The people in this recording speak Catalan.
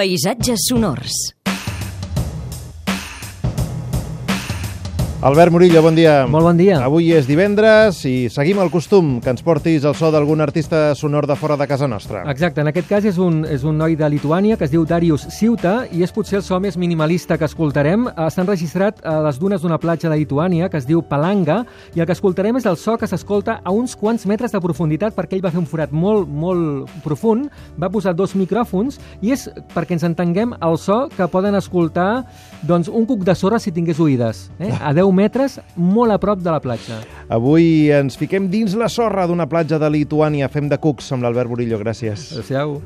Paisatges sonors. Albert Murillo, bon dia. Molt bon dia. Avui és divendres i seguim el costum que ens portis el so d'algun artista sonor de fora de casa nostra. Exacte, en aquest cas és un, és un noi de Lituània que es diu Darius Siuta i és potser el so més minimalista que escoltarem. Està enregistrat a les dunes d'una platja de Lituània que es diu Palanga i el que escoltarem és el so que s'escolta a uns quants metres de profunditat perquè ell va fer un forat molt, molt profund, va posar dos micròfons i és perquè ens entenguem el so que poden escoltar doncs, un cuc de sorra si tingués oïdes. Eh? A 10 metres, molt a prop de la platja. Avui ens fiquem dins la sorra d'una platja de Lituània. Fem de cucs amb l'Albert Murillo, gràcies. Adéu-siau.